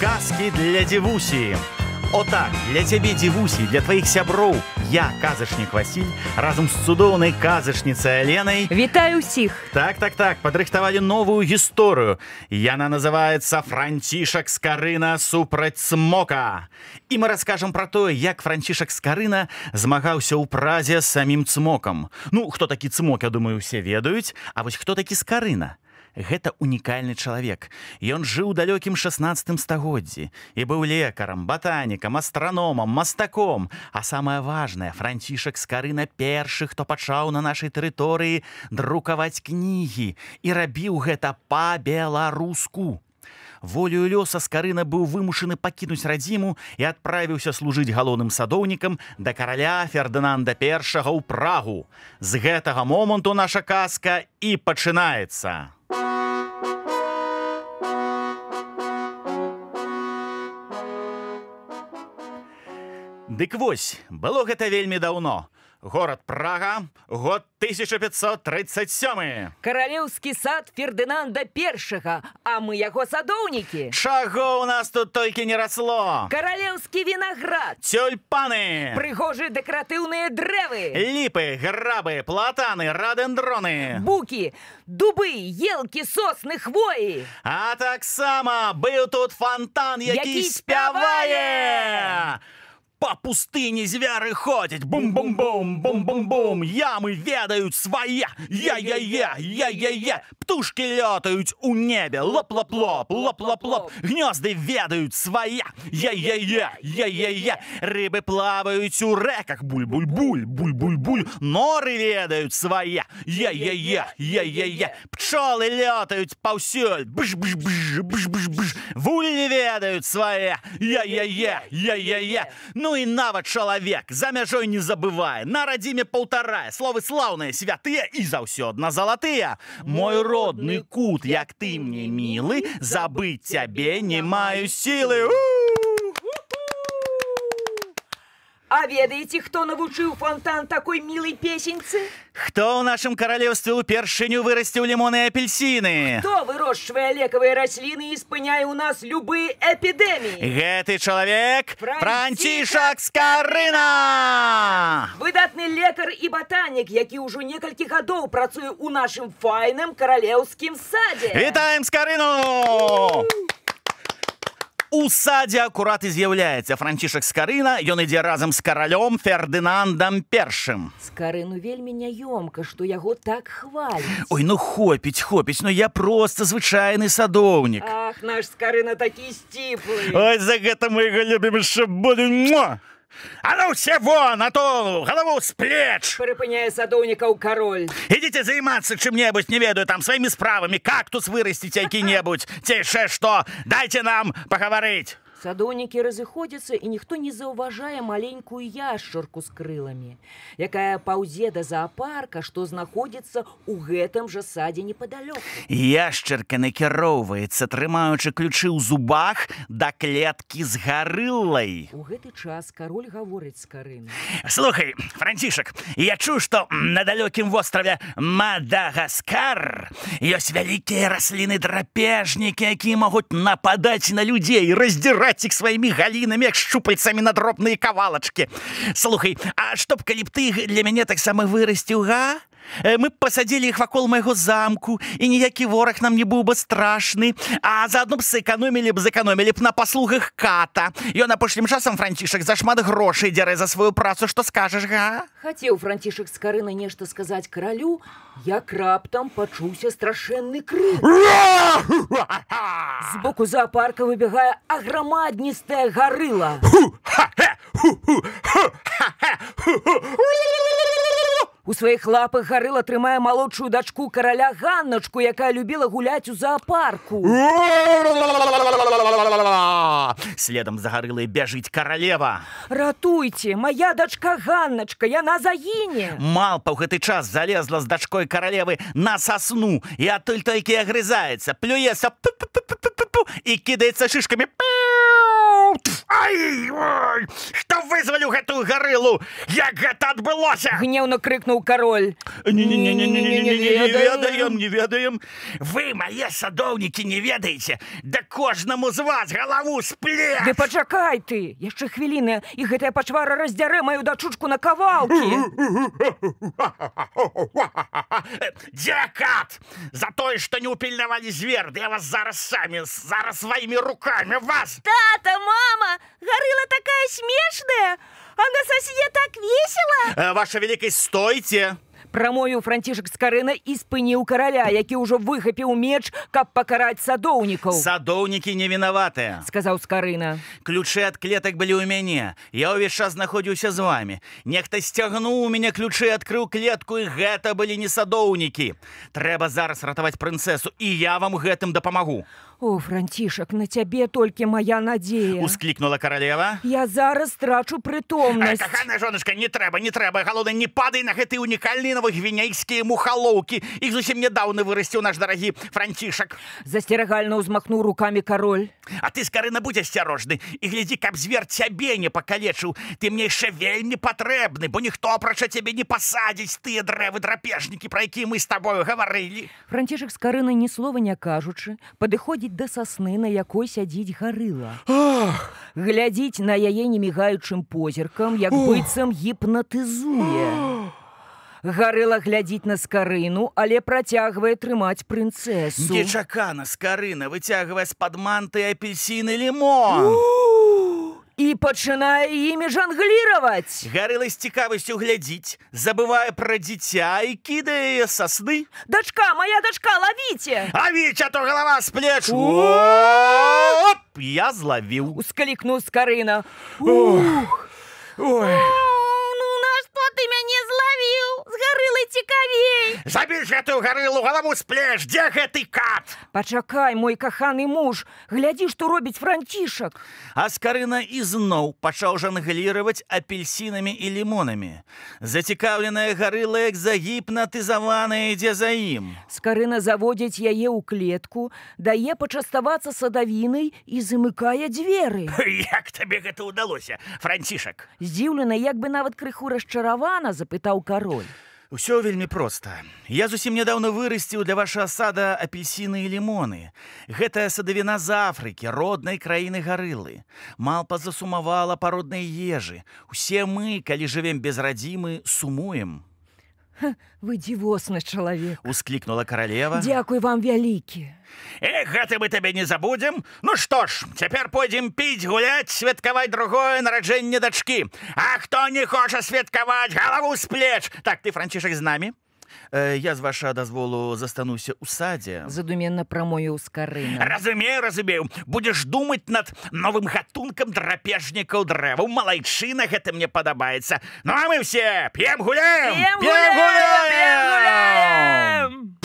Казки для Дивусі. Отак, для цябе дзівусі, для тваіх сяброў я казачнік Васіль разам з цудоўнай казачніцай Аленай. Вітаю ўсіх. Так, так, так, падрыхтавалі новую гісторыю. Яна называецца Францішак Скарына супраць цмока. І мы раскажам пра тое, як Францішак Скарына змагаўся ў празе з самім цмокам. Ну, хто такі цмок, я думаю, усе ведаюць, а вось хто такі Скарына? Гэта унікальны чалавек. Ён жыў у далёкім 16 стагоддзі і быў лекарам, батанікам, астраномам, мастаком. А самае важнае, францішак скарына першы, хто пачаў на нашай тэрыторыі друкаваць кнігі і рабіў гэта па-беларуску. Волею лёса скарына быў вымушаны пакінуць радзіму і адправіўся служыць галоўным садоўнікам да караля Фердынанда першага ў прагу. З гэтага моманту наша казка і пачынаецца. Дык вось, было гэта вельмі даўно. Горад Прага, год 1537. Каралеўскі сад Фердынанда першага, а мы яго садоўнікі. Чаго ў нас тут толькі не расло? Каралеўскі вінаград, Цюльпаны, прыгожыя дэкаратыўныя дрэвы, ліпы, грабы, платаны, радендроны. букі, дубы, елкі, сосны, хвоі. А таксама быў тут фонтан, які, Які спявае. Па пустыні звяры ходзяць. Бум-бум-бум бум-бум-бум. Ямы ведаюць свае я-я-я я-я-я. Птушки лётаюць у небе лоп-лоп-лоп лоп-лоп-лоп. Гнёзды ведаюць свае я-я-я я-я-я. Рыбы плаваюць у рэках буль-буль-буль буль-буль-буль. Норы ведаюць свае я-я-я я-я-я. Пчолы лётаюць паўсюль бж-бж-бж бж-бж-бж. Вулі ведаюць свае я-я-я. Я-я-я. Ну і нават чалавек за мяжой не забывае на радзіме паўтарае словы слаўныя святыя і заўсёдна залатыя мой родны кут як ты мне мілы забыць цябе не маю сілы А ведаеце, хто навучыў фонтан такой мілай песеньцы? Хто ў нашым каралеўстве ўпершыню вырасціў лімоны і апельсіны Хто вырошчвае лекавыя расліны і спыняе ў нас любыя эпідэміі? Гэты чалавек Францішак Францішак Скарына! Выдатны лекар і батанік, які ўжо некалькі гадоў працуе ў нашым файным каралеўскім садзе. Вітаем Скарыну! У садзе акурат і з'яўляецца Францішак Скарына, ён ідзе разам з каралём Фердынандам першым. Скарыну вельмі няёмка, што яго так хваляць. Ой, ну хопіць, хопіць, ну я проста звычайны садоўнік. Ах, наш скарына такі сціплы. Ой, за гэта мы яго любім яшчэ будем. Муа! А ну все вон, а то галаву з плеч! Прыпыняе садоўнікаў кароль. Ідзіце займацца чым-небудзь, не ведаю, там сваімі справамі, кактус вырасціць які-небудзь, ці яшчэ што, дайце нам пагаварыць. Садоўнікі разыходзяцца і ніхто не заўважае маленькую яшчарку з крыламі, якая паўзе да заапарка, што знаходзіцца ў гэтым жа садзе непадалёку. Яшчарка накіроўваецца, трымаючы ключы ў зубах да клеткі з гарылай. У гэты час кароль гаворыць з карыны. Слухай, Францішак, я чуў, што на далёкім востраве Мадагаскар ёсць вялікія расліны драпежнікі, якія могуць нападаць на людзей, раздзіраць іх сваімі галінамі, як шчупальцамі на дробныя кавалачкі. Слухай, а што б калі б ты для мяне таксама вырасціў, га? Э, Мы пасадзілі іх вакол майго замку і ніякі вораг нам не быў бы страшны, а заадно б сэканомілі б зэканомілі б на паслугах ката. Ён апошнім часам францішак зашмат грошай дзярэ за сваю працу, што скажаш, га? Хацеў францішак з карыны нешта сказаць каралю, як раптам пачуўся страшэнны крык. Збоку заапарка выбягае аграмадністая гарыла. У сваіх лапах гарыла трымае малодшую дачку караля Ганначку, якая любіла гуляць у заапарку. Следам за гарылай бяжыць каралева. Ратуйце, моя дачка Ганначка, яна загіне. Малпа ў гэты час залезла з дачкой каралевы на сасну і адтуль толькі агрызаецца, плюецца і кідаецца шышкамі. Пу! Ай, што вызваліў гэтую гарылу як гэта адбылося Гневно крикнул король. не ведаем не ведаем вы мае садоўнікі не ведаеце да кожнаму з вас галаву спле Ды пачакай ты, яшчэ хвіліны, і гэтая пачвара раздзярэ маю дачушку на кавалкі. Дзякат за тое што не ўпільнавалі звер я вас зараз самі зараз сваімі руками вас Тата, мама, горыла такая смешная, а на сосне так весело. Э, ваша великасць стойце Прамовіў францішак з карына і спыніў караля, які ўжо выхапіў меч, каб пакараць садоўнікаў. садоўнікі не вінаватыя Сказаў скарына. Ключы ад клетак былі ў мяне. Я ўвесь час знаходзіўся з вами. Нехта сцягнуў у мяне ключы, адкрыў клетку і гэта былі не садоўнікі. Трэба зараз ратаваць прынцэсу і я вам гэтым дапамагу. О, францішак, на цябе толькі мая надзея. Усклікнула каралева. Я зараз страчу прытомнасць. Каханая жоначка, не трэба, не трэба. Галоўна, не падай на гэты унікальны новагвінейскія мухалоўкі. Іх зусім нядаўна вырасціў наш дарагі францішак. Засцерагальна ўзмахнуў рукамі кароль. А ты скарына будь асцярожны і глядзі, каб звер цябе не пакалечыў. Ты мне яшчэ вельмі патрэбны, бо ніхто апрача цябе не пасадзіць тыя дрэвы драпежнікі, пра якія мы з табою гаварылі. Францішак з карына ні слова не кажучы, падыходзіць да сасны, на якой сядзіць гарыла. Глядзіць на яе немігаючым позіркам, як быццам гіпнатызуе. Гарыла глядзіць на скарыну, але працягвае трымаць прынцэсу. Нечакана скарына выцягвае з-пад манты апельсіны лімон. І пачынае імі жангліраваць. Гарыла з цікавасцю глядзіць, забывае пра дзіця і кідае сасны. Дачка, моя дачка, лавіце! А віць, а то галава з плеч. Оп! Я злавіў. Усклікнуў скарына. Ой. Ну на што ты мяне? З гарылай цікавей. Забіж гэтую гарылу галаву з плеч, дзе гэты кат? Пачакай, мой каханы муж, глядзі, што робіць францішак. А скарына ізноў пачаў жангліраваць апельсінамі і лімонамі. Зацікаўленая гарыла, як загіпнатызаваная ідзе за ім. Скарына заводзіць яе ў клетку, дае пачаставацца садавінай і замыкае дзверы. Як табе гэта ўдалося, францішак? Здзіўлена, як бы нават крыху расчаравана, запытаў кароль. Усё вельмі проста. Я зусім нядаўна вырасціў для вашага сада апельсіны і лімоны. Гэтая садавіна з Афрыкі, роднай краіны гарылы. Малпа засумавала па роднай ежы. Усе мы, калі жывем без радзімы, сумуем. Вы дзівосны чалавек. Усклікнула каралева. Дзякуй вам вялікі. Эх, гэта мы табе не забудзем. Ну што ж, цяпер пойдзем піць, гуляць, святкаваць другое нараджэнне дачкі. А хто не хоча святкаваць галаву з плеч? Так ты францішак з намі? Э, я з ваша дазволу застануся ў садзе. Задуменна прамовіў скарына. Разумею, разумею, будзеш думаць над новым гатункам драпежнікаў дрэваў. Малайчына гэта мне падабаецца. Ну а мы все п'ем гуляем, П'ем гуляем, п'ем гуляем!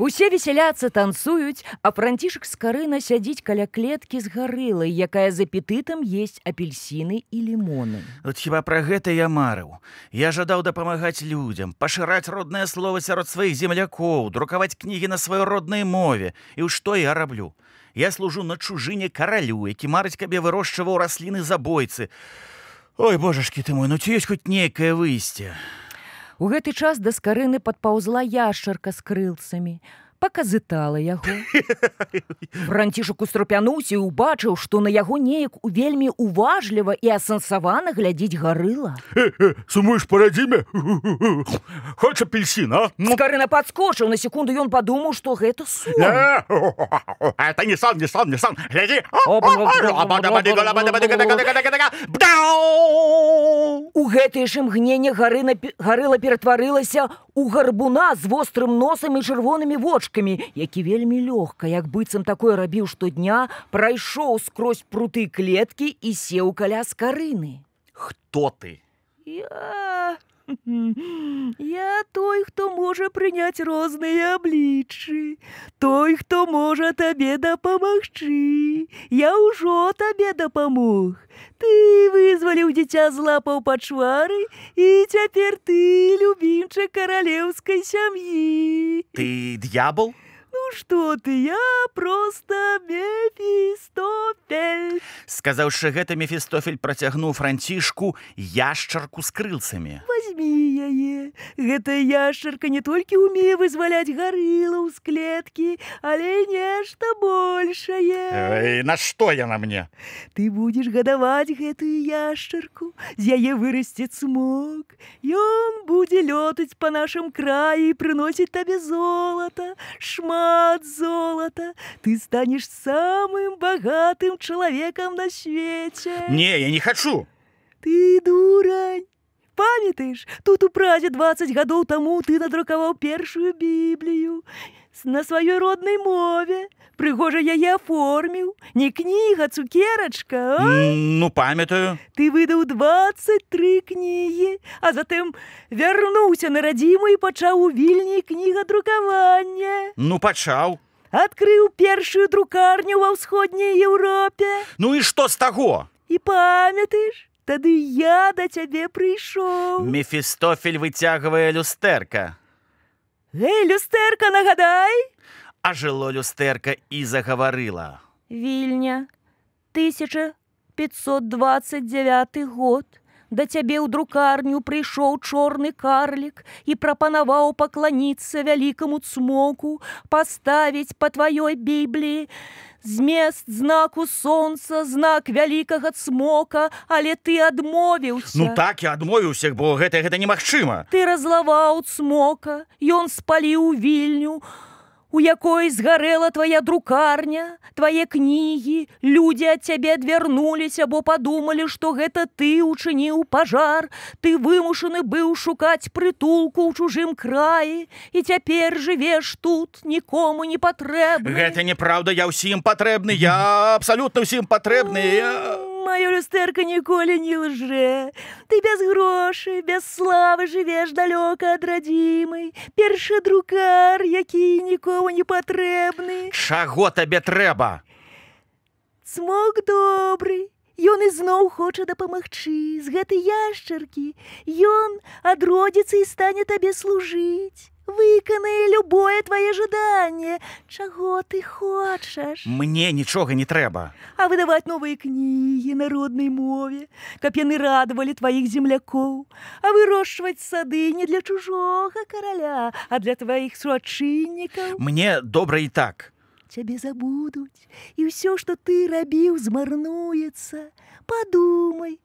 Усе весяляцца танцуюць, а францішак з карына сядзіць каля клеткі з гарылай, якая з апетытам есть апельсіны і лімоны. От хіба пра гэта я марыў. Я жадаў дапамагаць людзям, пашыраць роднае слова сярод сваіх землякоў, друкаваць кнігі на сваёй роднай мове. І ў што я раблю? Я служу на чужыне каралю, які марыць кабе вырошчваў расліны забойцы. Ой, божашкі ты мой, ну ці ёсць хоць нейкае выйсце. У гэты час да скарыны падпаўзла яшчарка з крылцамі, паказытала яго. Францішак устрапянуўся і ўбачыў, што на яго неяк у вельмі уважліва і асэнсавана глядзіць гарыла. Сумуеш па радзіме? Хоч апельсін, а? Скарына падскочыў, на секунду ён падумаў, што гэта сон. Это не сон, не сон, не сон. Гляди. У гэтае ж імгненне гарына гарыла ператварылася ў гарбуна з вострым носам і чырвонымі вочкамі, які вельмі лёгка, як быццам такое рабіў штодня, прайшоў скрозь пруты клеткі і сеў каля скарыны. Хто ты? Я... Я той, хто можа прыняць розныя абліччы, той, хто можа табе дапамагчы. Я ўжо табе дапамог. Ты вызваліў дзіця з лапаў пачвары, і цяпер ты любімча каралеўскай сям'і. Ты дьявол? Што ты, я проста мефістофель. Сказаўшы гэта мефістофель працягнуў францішку яшчарку з крылцамі. Возьмі яе. Гэта яшчарка не толькі ўмее вызваляць гарылаў з клеткі, але нешта большае. Эй, на што яна мне? Ты будзеш гадаваць гэтую яшчарку, з яе вырасце цмок. Ён будзе лётаць па нашым краі і прыносіць табе золата, шмат золата. Ты станеш самым багатым чалавекам на свеце. Не, я не хачу. Ты дурань. Памятаеш, тут у празе 20 гадоў таму ты надрукаваў першую біблію на сваёй роднай мове. Прыгожа яе аформіў, не кніга, цукерачка, а? Ну, памятаю. Ты выдаў 23 кнігі, а затым вярнуўся на радзіму і пачаў у вільні кнігадрукавання. Ну, пачаў. Адкрыў першую друкарню ва ўсходняй Еўропе. Ну і што з таго? І памятаеш, тады я да цябе прыйшоў. Мефістофель выцягвае люстэрка. Эй, люстэрка, нагадай! А жыло люстэрка і загаварыла. Вільня, 1529 год. Да цябе ў друкарню прыйшоў чорны карлік і прапанаваў пакланіцца вялікаму цмоку, паставіць па тваёй бібліі. Змест знаку сонца, знак вялікага цмока, але ты адмовіўся. Ну так я адмовіўся, бо гэта гэта немагчыма. Ты разлаваў цмока, ён спаліў вільню, у якой згарэла твая друкарня, твае кнігі, людзі ад цябе адвярнуліся, бо падумалі, што гэта ты учыніў пажар, ты вымушаны быў шукаць прытулку ў чужым краі і цяпер жывеш тут нікому не патрэбна. Гэта неправда, я ўсім патрэбны, я абсалютна ўсім патрэбны. Я... Маё люстэрка ніколі не лжэ. Ты без грошай, без славы жывеш далёка ад радзімай. Першы друкар, які нікому не патрэбны. Чаго табе трэба? Смог добры. Ён ізноў хоча дапамагчы з гэтай яшчаркі. Ён адродзіцца і стане табе служыць. Выканае любое твае жаданне. Чаго ты хочаш? Мне нічога не трэба. а выдаваць новыя кнігі на роднай мове, каб яны радавалі тваіх землякоў, а вырошчваць сады не для чужога караля, а для тваіх суадчыннікаў. Мне добра і так. Цябе забудуць, і ўсё, што ты рабіў, змарнуецца. Падумай,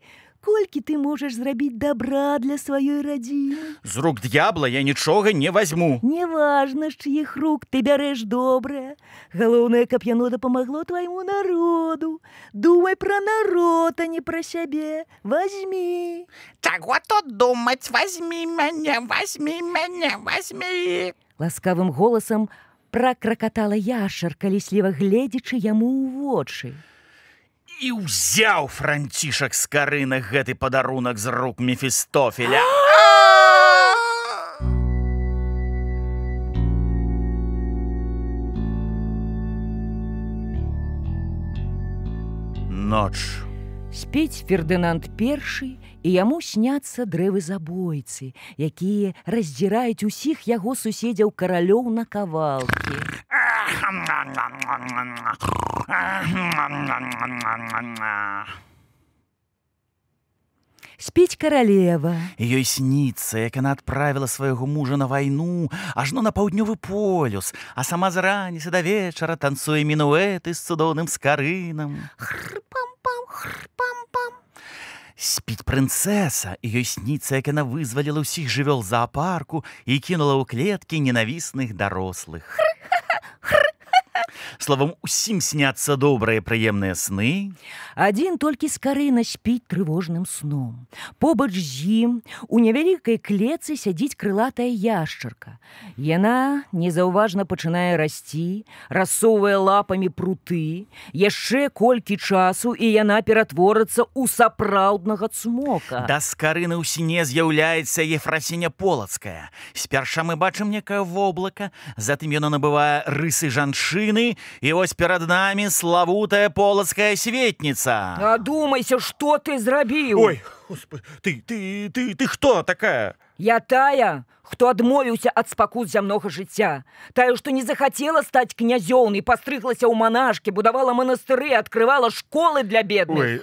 колькі ты можаш зрабіць дабра для сваёй радзімы. З рук д'ябла я нічога не возьму. Неважна, з чыіх рук ты бярэш добрае. Галоўнае, каб яно дапамагло твайму народу. Думай пра народ, а не пра сябе. Возьмі. Чаго тут думаць, возьми мяне, возьми мяне, возьми. Ласкавым голасам пракракатала яшчарка, лісліва гледзячы яму ў вочы. І ўзяў францішак з карынах гэты падарунак з рук мефістофеля. Ноч. Спець Фердынанд першы і яму сняцца дрэвы забойцы, якія раздзіраюць усіх яго суседзяў каралёў на кавалкі. Спець каралева. Ёй сніцца, як яна адправіла свайго мужа на вайну, ажно на паўднёвы полюс, а сама з раніцы да вечара танцуе мінуэты з цудоўным скарынам. Хрпам-пам, хрпам-пам. Спіць прынцэса, і ёй сніцца, як яна вызваліла ўсіх жывёл зоапарку і кінула ў клеткі ненавісных дарослых. Словом, усім сняцца добрыя прыемныя сны. Адзін толькі скарына спіць трывожным сном. Побач з ім у невялікай клецы сядзіць крылатая яшчарка. Яна незаўважна пачынае расці, рассоўвае лапамі пруты, яшчэ колькі часу і яна ператворыцца ў сапраўднага цмока. Да скарыны ў сіне з'яўляецца Ефрасіня полацкая. Спярша мы бачым некае воблака, затым яно набывае рысы жанчыны і вось перад намі славутая полацкая светніца. Адумайся, што ты зрабіў? Ой, Господи, ты, ты, ты, ты хто такая? Я тая, хто адмовіўся ад спакут зямнога жыцця. Тая, што не захацела стаць князёўнай, пастрыглася ў манашкі, будавала манастыры, адкрывала школы для бедных. Ой,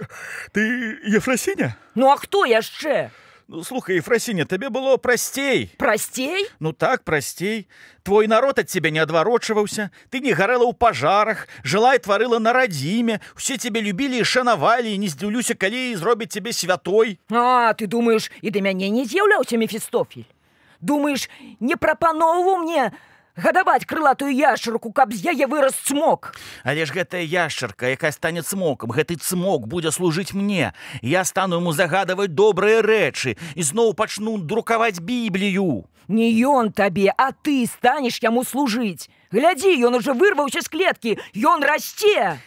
ты Ефрасіня? Ну а хто яшчэ? Ну, слухай, Ефрасіня, табе было прасцей. Прасцей? Ну так, прасцей. Твой народ ад цябе не адварочваўся. Ты не гарэла ў пажарах, жыла і тварыла на радзіме. Усе цябе любілі і шанавалі, і не здзіўлюся, калі зробяць цябе святой. А, ты думаеш, і да мяне не з'яўляўся мефістофель. Думаеш, не прапаноўваў мне гадаваць крылатую яшчарку, каб з яе вырас цмок. Але ж гэтая яшчарка, якая стане цмокам, гэты цмок будзе служыць мне. Я стану яму загадаваць добрыя рэчы і зноў пачну друкаваць біблію. Не ён табе, а ты станеш яму служыць. Глядзі, ён уже вырваўся з клеткі, ён расце.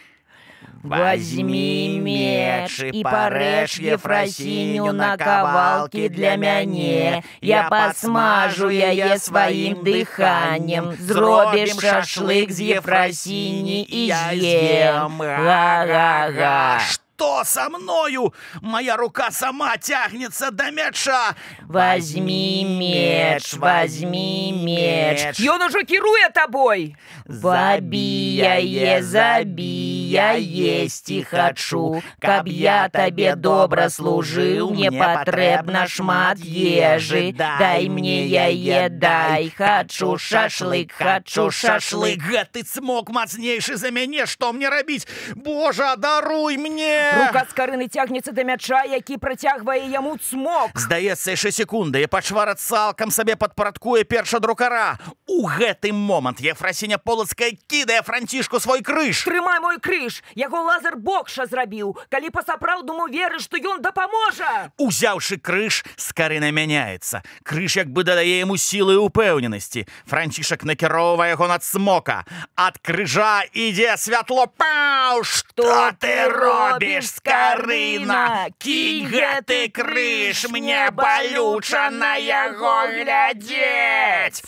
Возьми меч и порежь Ефросинью на кавалки для мяне. Я посмажу яе своим дыханием. Зробим шашлык з Ефросини и з'ем. Га-га-га. Что со мною? Моя рука сама тягнется до мяча. Возьми меч, возьми меч. Ён уже кіруе табой. Забі яе, забі, я есці хачу. Каб я табе добра служыў, мне патрэбна шмат ежы. Дай мне яе, дай, хачу шашлык, хачу шашлык. Гэты цмок мацнейшы за мяне, што мне рабіць? Божа, даруй мне! Рука з карыны цягнецца да мяча, які працягвае яму цмок. Здаецца, яшчэ секунды, і пачвара цалкам сабе падпарадкуе перша друкара. У гэты момант Ефрасіня полацкая кідае францішку свой крыж. Трымай мой крыж, яго лазер бокша зрабіў, калі па-сапраўднаму верыш, што ён дапаможа. Узяўшы крыж, скарына мяняецца. Крыж як бы дадае яму сілы упэўненасці. Францішак накіроўвае яго над смока. Ад крыжа ідзе святло паў, Што ты робіш, скарына? Кінь гэты крыж, мне балюча на яго глядзець.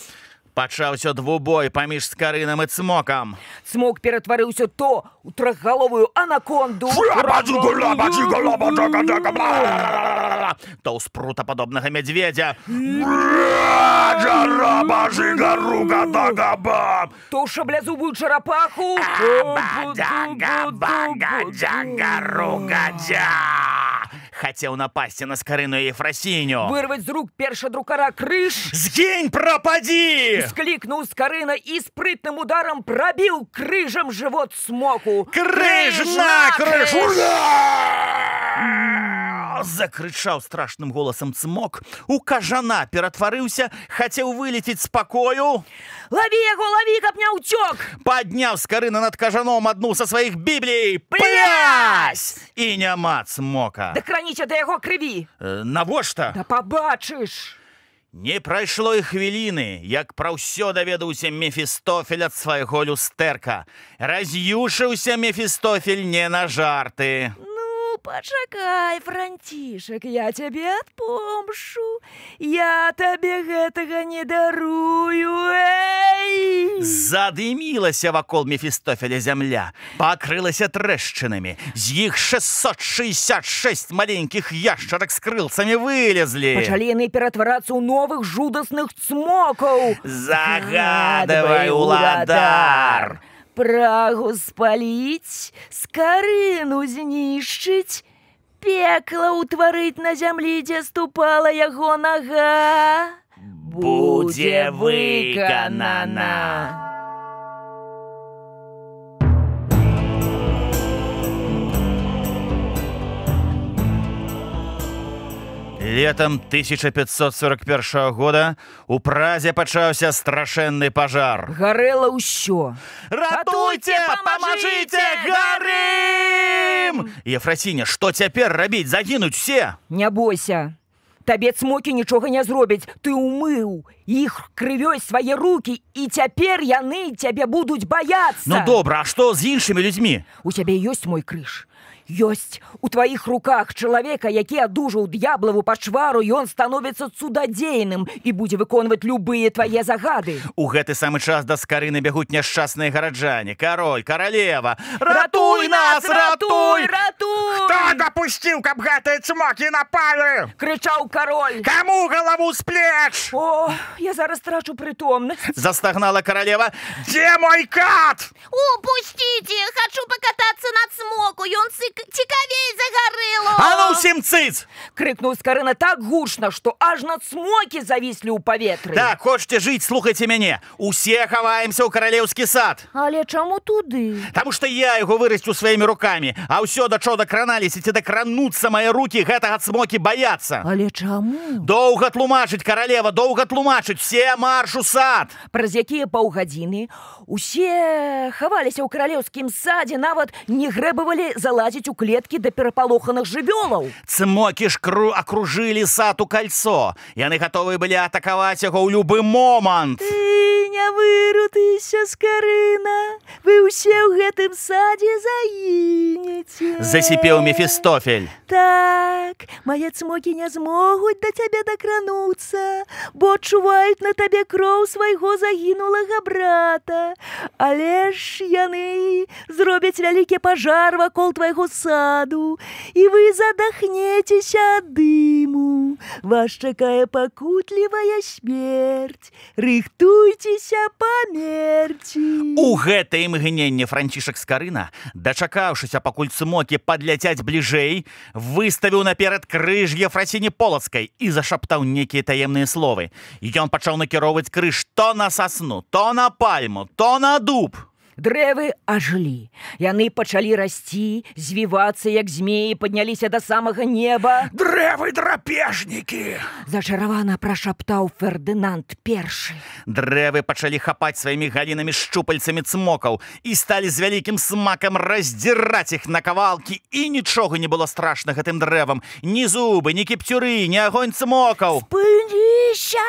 Пачаўся двубой паміж скарынам і цмокам. Цмок ператварыўся то ў трохгаловую анаконду. То ў спрутападобнага мядзведзя. То шаблязубую чарапаху. Хацеў напасці на скарыну Ефрасіню. Вырваць з рук перша друкара крыж. Згінь прападзі! Склікнуў скарына і спрытным ударам прабіў крыжам жывот смоку. Крыж на крыж! Закрычаў страшным голасам цмок. У кажана ператварыўся, хацеў вылецець з пакою. Лаві яго, лаві, каб не ўцёк! Падняў скарына над кажаном адну са сваіх біблій. Плясь! І няма цмока. Да краніце да яго крыві. Навошта? Да пабачыш! Не прайшло і хвіліны, як пра ўсё даведаўся Мефістофель ад свайго люстэрка. Раз'юшыўся Мефістофель не на жарты. Пачакай, францішак, я цябе адпомшу. Я табе гэтага не дарую. Эй! Задымілася вакол Мефістофеля зямля, пакрылася трэшчынамі. З іх 666 маленькіх яшчарак з крылцамі вылезлі. Пачалі яны ператварацца ў новых жудасных цмокаў. Загадавай, уладар! Прагу спаліць, скарыну знішчыць, пекла ўтварыць на зямлі, дзе ступала яго нага. Будзе выканана. Летом 1541 года у празе пачаўся страшэнны пажар. Гарэла ўсё. Ратуйте, памажыце, гарым! Ефрасіня, што цяпер рабіць, загінуць все? Не бойся. Табе цмокі нічога не зробяць. Ты ўмыў іх крывёй свае рукі і цяпер яны цябе будуць баяцца. Ну добра, а што з іншымі людзьмі? У цябе ёсць мой крыж. Ёсць у тваіх руках чалавека, які адужаў д'яблаву пачвару, ён становіцца цудадзейным і будзе выконваць любыя твае загады. У гэты самы час да скарыны бягуць няшчасныя гараджане, кароль, каралева. Ратуй нас, ратуй! ратуй! Хто дапусціў, каб гэтыя цмокі напалі? крычаў кароль. Каму галаву з плеч? О, я зараз трачу прытомнасць. Застагнала каралева. Дзе мой кат? Упусціце, хачу пакатацца на цмоку, ён цик... цікавей за гарылу. А ну ўсім цыц! Крыкнуў скарына так гучна, што аж на цмокі завіслі ў паветры. Так, хочаце жыць, слухайце мяне. Усе хаваемся ў каралеўскі сад. Але чаму туды? Таму што я яго вырасцю сваімі рукамі, а ўсё да чого дакраналіся ці дакрануцца мае рукі гэтага цмокі баяцца. Але чаму? Доўга тлумачыць каралева, доўга тлумачыць все марш у сад. Праз якія паўгадзіны усе хаваліся ў каралеўскім садзе, нават не грэбавалі залазіць у клеткі да перапалоханых жывёлаў. Цмокі ж кру акружылі сад у кальцо. Яны гатовы былі атакаваць яго ў любы момант. Ты не вырутыся, скарына. Вы ўсе ў гэтым садзе загінеце. Засіпеў Мефістофель. Так, мае цмокі не змогуць да цябе дакрануцца, бо адчуваюць на табе кроў свайго загінулага брата. Але ж яны зробяць вялікі пажар вакол твайго саду, і вы задахнецеся ад дыму. Вас чакае пакутлівая смерць. Рыхтуйцеся памерці. У гэтае імгненне францішак скарына, дачакаўшыся пакуль цмокі падляцяць бліжэй, выставіў наперад крыж Ефрасіні полацкай і зашаптаў нейкія таемныя словы. Ён пачаў накіроўваць крыж то на сасну, то на пальму, то на дуб. Дрэвы ажылі. Яны пачалі расці, звівацца, як змеі, падняліся да самага неба. Дрэвы драпежнікі! Зачаравана прашаптаў Фердынанд першы. Дрэвы пачалі хапаць сваімі галінамі шчупальцамі цмокаў і сталі з вялікім смакам раздзіраць іх на кавалкі і нічога не было страшна гэтым дрэвам. Ні зубы, ні кіпцюры, ні агонь цмокаў. Пыліся!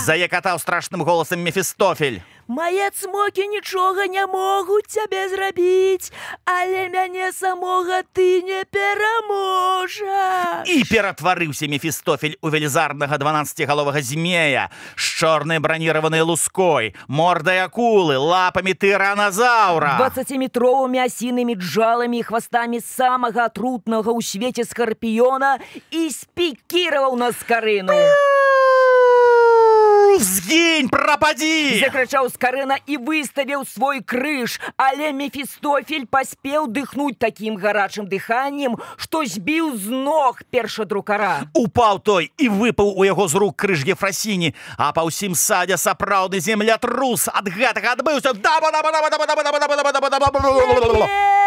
Заякатаў страшным голасам Мефістофель. Мае цмокі нічога не могуць цябе зрабіць, але мяне самога ты не пераможаш. І ператварыўся Мефістофель у велізарнага 12галовага змея з чорнай браніраванай луской, мордай акулы, лапамі тыраназаўра. 20метровымі асінымі джаламі і хвастамі самага атрутнага ў свеце скарпіёна і спікіраваў на скарыну. Згінь, прападзі! Закрычаў скарына і выставіў свой крыж, але Мефістофель паспеў дыхнуць такім гарачым дыханнем, што збіў з ног першадрукара. Упаў той і выпаў у яго з рук крыж Ефрасіні, а па ўсім садзе сапраўдны землятрус ад гэтага адбыўся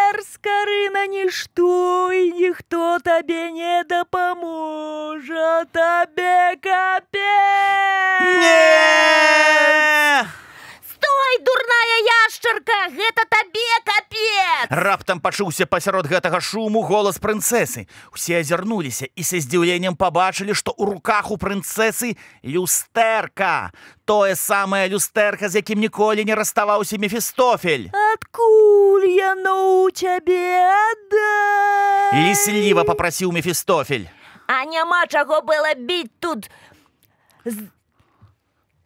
Цяпер, скарына нішто і ніхто табе не дапаможа, табе капец! Не! Стой, дурная яшчарка, гэта табе капец. Раптам пачуўся пасярод гэтага шуму голас прынцэсы. Усе азірнуліся і са здзіўленнем пабачылі, што ў руках у прынцэсы люстэрка. Тое самае люстэрка, з якім ніколі не раставаўся Мефістофель. Адкуль яно ў цябе адда? Лісліва попрасіў Мефістофель. А няма чаго было біць тут. З-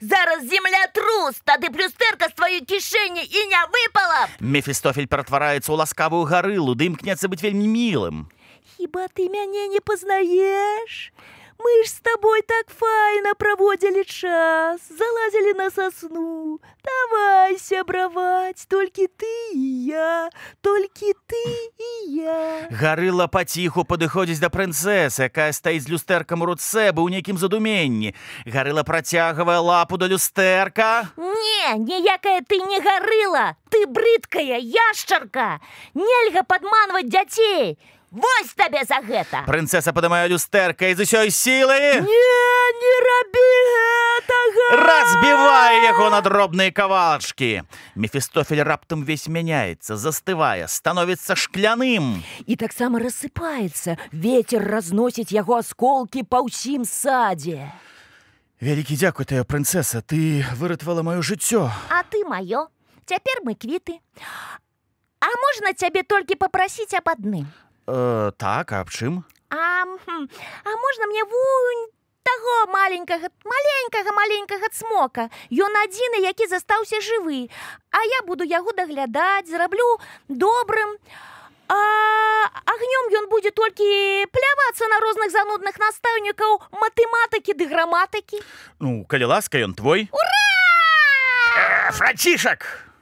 Зараз землятрус, тады плюстэрка з тваёй кішэні і не выпала. Мефістофель ператвараецца ў ласкавую гарылу, ды імкнецца быць вельмі мілым. Хіба ты мяне не пазнаеш? Мы ж з табой так файна праводзілі час, залазілі на сасну. Давай сябраваць, толькі ты і я, толькі ты і я. Гарыла паціху падыходзіць да прынцэсы, якая стаіць з люстэркам у руцэ, быў у нейкім задуменні. Гарыла працягвае лапу да люстэрка. Не, ніякая ты не гарыла. Ты брыдкая яшчарка. Нельга падманваць дзяцей. Вось табе за гэта. Прынцэса падымае люстэрка і з усёй сілы Не, не рабі гэтага! разбівае яго на дробныя кавалачкі. Мефістофель раптам увесь мяняецца, застывае, становіцца шкляным. І таксама рассыпаецца. Вецер разносіць яго асколкі па ўсім садзе. Вялікі дзякуй тая прынцэса, ты выратавала маё жыццё. А ты маё. Цяпер мы квіты. А можна цябе толькі папрасіць аб адным? Э, так, а аб чым? А, хм, а можна мне вунь таго маленькага, маленькага маленькага цмока. Ён адзіны, які застаўся жывы. А я буду яго даглядаць, зраблю добрым. А агнём ён будзе толькі плявацца на розных занудных настаўнікаў матэматыкі ды граматыкі. Ну, калі ласка, ён твой. Э, Францішак!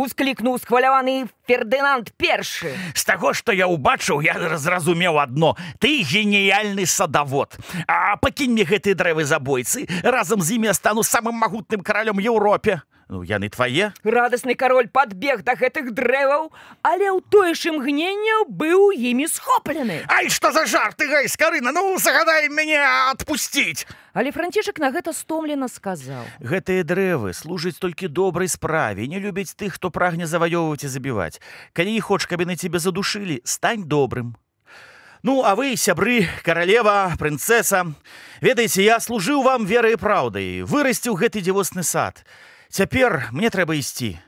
Усклікнуў схваляваны Фердынанд першы. З таго, што я ўбачыў, я зразумеў адно. Ты геніяльны садавод. А пакінь мне гэтыя дрэвы забойцы. Разам з імі я стану самым магутным каралём Еўропе. Ну, яны твае. Радасны кароль падбег да гэтых дрэваў, але ў тое ж імгненне быў імі схоплены. Ай, што за жарты, гай, скарына, ну загадай мяне адпусціць. Але францішак на гэта стомлена сказаў: Гэтыя дрэвы служаць толькі добрай справе, не любяць тых, хто прагне заваёўваць і забіваць. Калі не хоч, каб яны цябе задушылі, стань добрым. Ну, а вы, сябры, каралева, прынцэса, ведаеце, я служыў вам верай і праўдай, вырасціў гэты дзівосны сад. Цяпер мне трэба ісці,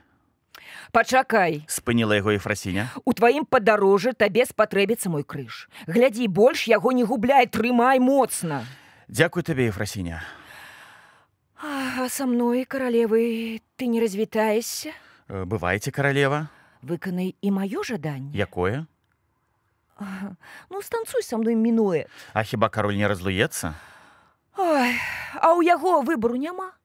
Пачакай, спыніла яго Ефрасіня. у тваім падарожжы табе спатрэбіцца мой крыж. Глядзі больш яго не губляй, трымай моцна. Дзякуй табе, Ефрасіня. А са мной, каралевы, ты не развітаешся? Э, Бывайце, каралева. Выканай і маё жаданне. Якое? Ну, станцуй са мной мінуе. А хіба кароль не разлуецца? Ой, а ў яго выбару няма.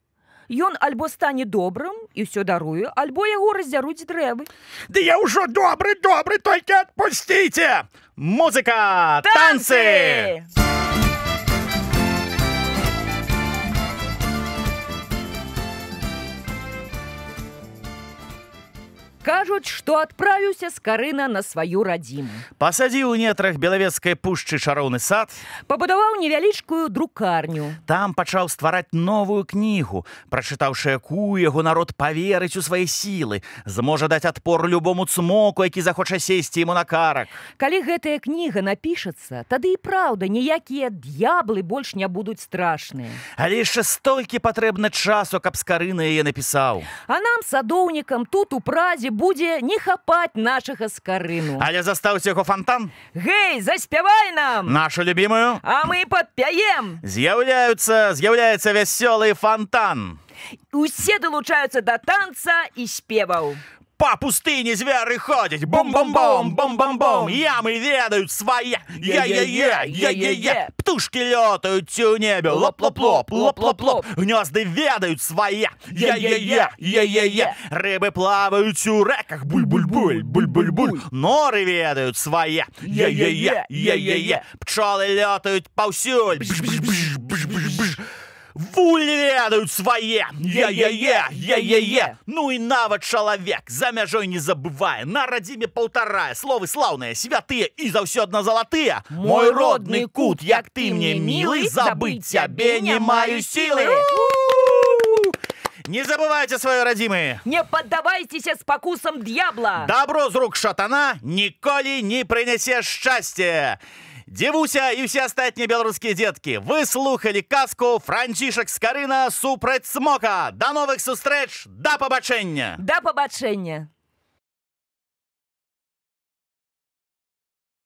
Ён альбо стане добрым і ўсё даруе, альбо яго раздзяруць дрэвы. Ды я ўжо добры, добры, толькі адпусціце. Музыка, танцы! Кажуць, што адправіўся скарына на сваю радзіму. Пасадзіў у нетрах белавецкай пушчы чароўны сад, Пабудаваў невялічкую друкарню. там пачаў ствараць новую кнігу. Прачытаўшы якую яго народ паверыць у свае сілы, зможа даць адпор любому цмоку, які захоча сесці яму на карак. Калі гэтая кніга напішацца, тады і праўда, ніякія д'яблы больш не будуць страшныя. Але яшчэ столькі патрэбна часу, каб скарына яе напісаў. А нам, садоўнікам, тут у празе будзе не хапаць нашага скарыну. Але застаўся яго фонтан, Гэй, заспявай нам! нашу любимую. А мы падпяем! З'яўляюцца, з'яўляецца вясёлы фонтан. Усе далучаюцца да танца і спеваў. По пустыне звяры ходзяць бом-бом-бом бом-бом-бом ямы ведаюць свае я-я-я я-я-я птушки лётаюць у небе. Лоп-лоп-лоп лоп-лоп-лоп гнёзды ведаюць свае я-я-я я-я-я рыбы плаваюць у рэках буль-буль-буль буль-буль-буль. Норы ведаюць свае я-я-я я-я-я лётаюць паўсюль Бж-бж-бж-бж-бж-бж. Ведаюць свае я-я-я я-я-я Ну і нават чалавек за мяжой не забывае на радзіме паўтарае словы слаўныя святыя і заўсёдна залатыя Мой родны кут як ты мне мілы забыць цябе не маю сілы Не забывайце свае радзімы Не паддавайцеся спакусам д'ябла! Дабро з рук шатана ніколі не прынясе шчасце. Дзівуся і ўсе астатнія беларускія дзеткі. Вы слухалі казку Францішак Скарына супраць смока. Да новых сустрэч, да пабачэння. Да пабачэння!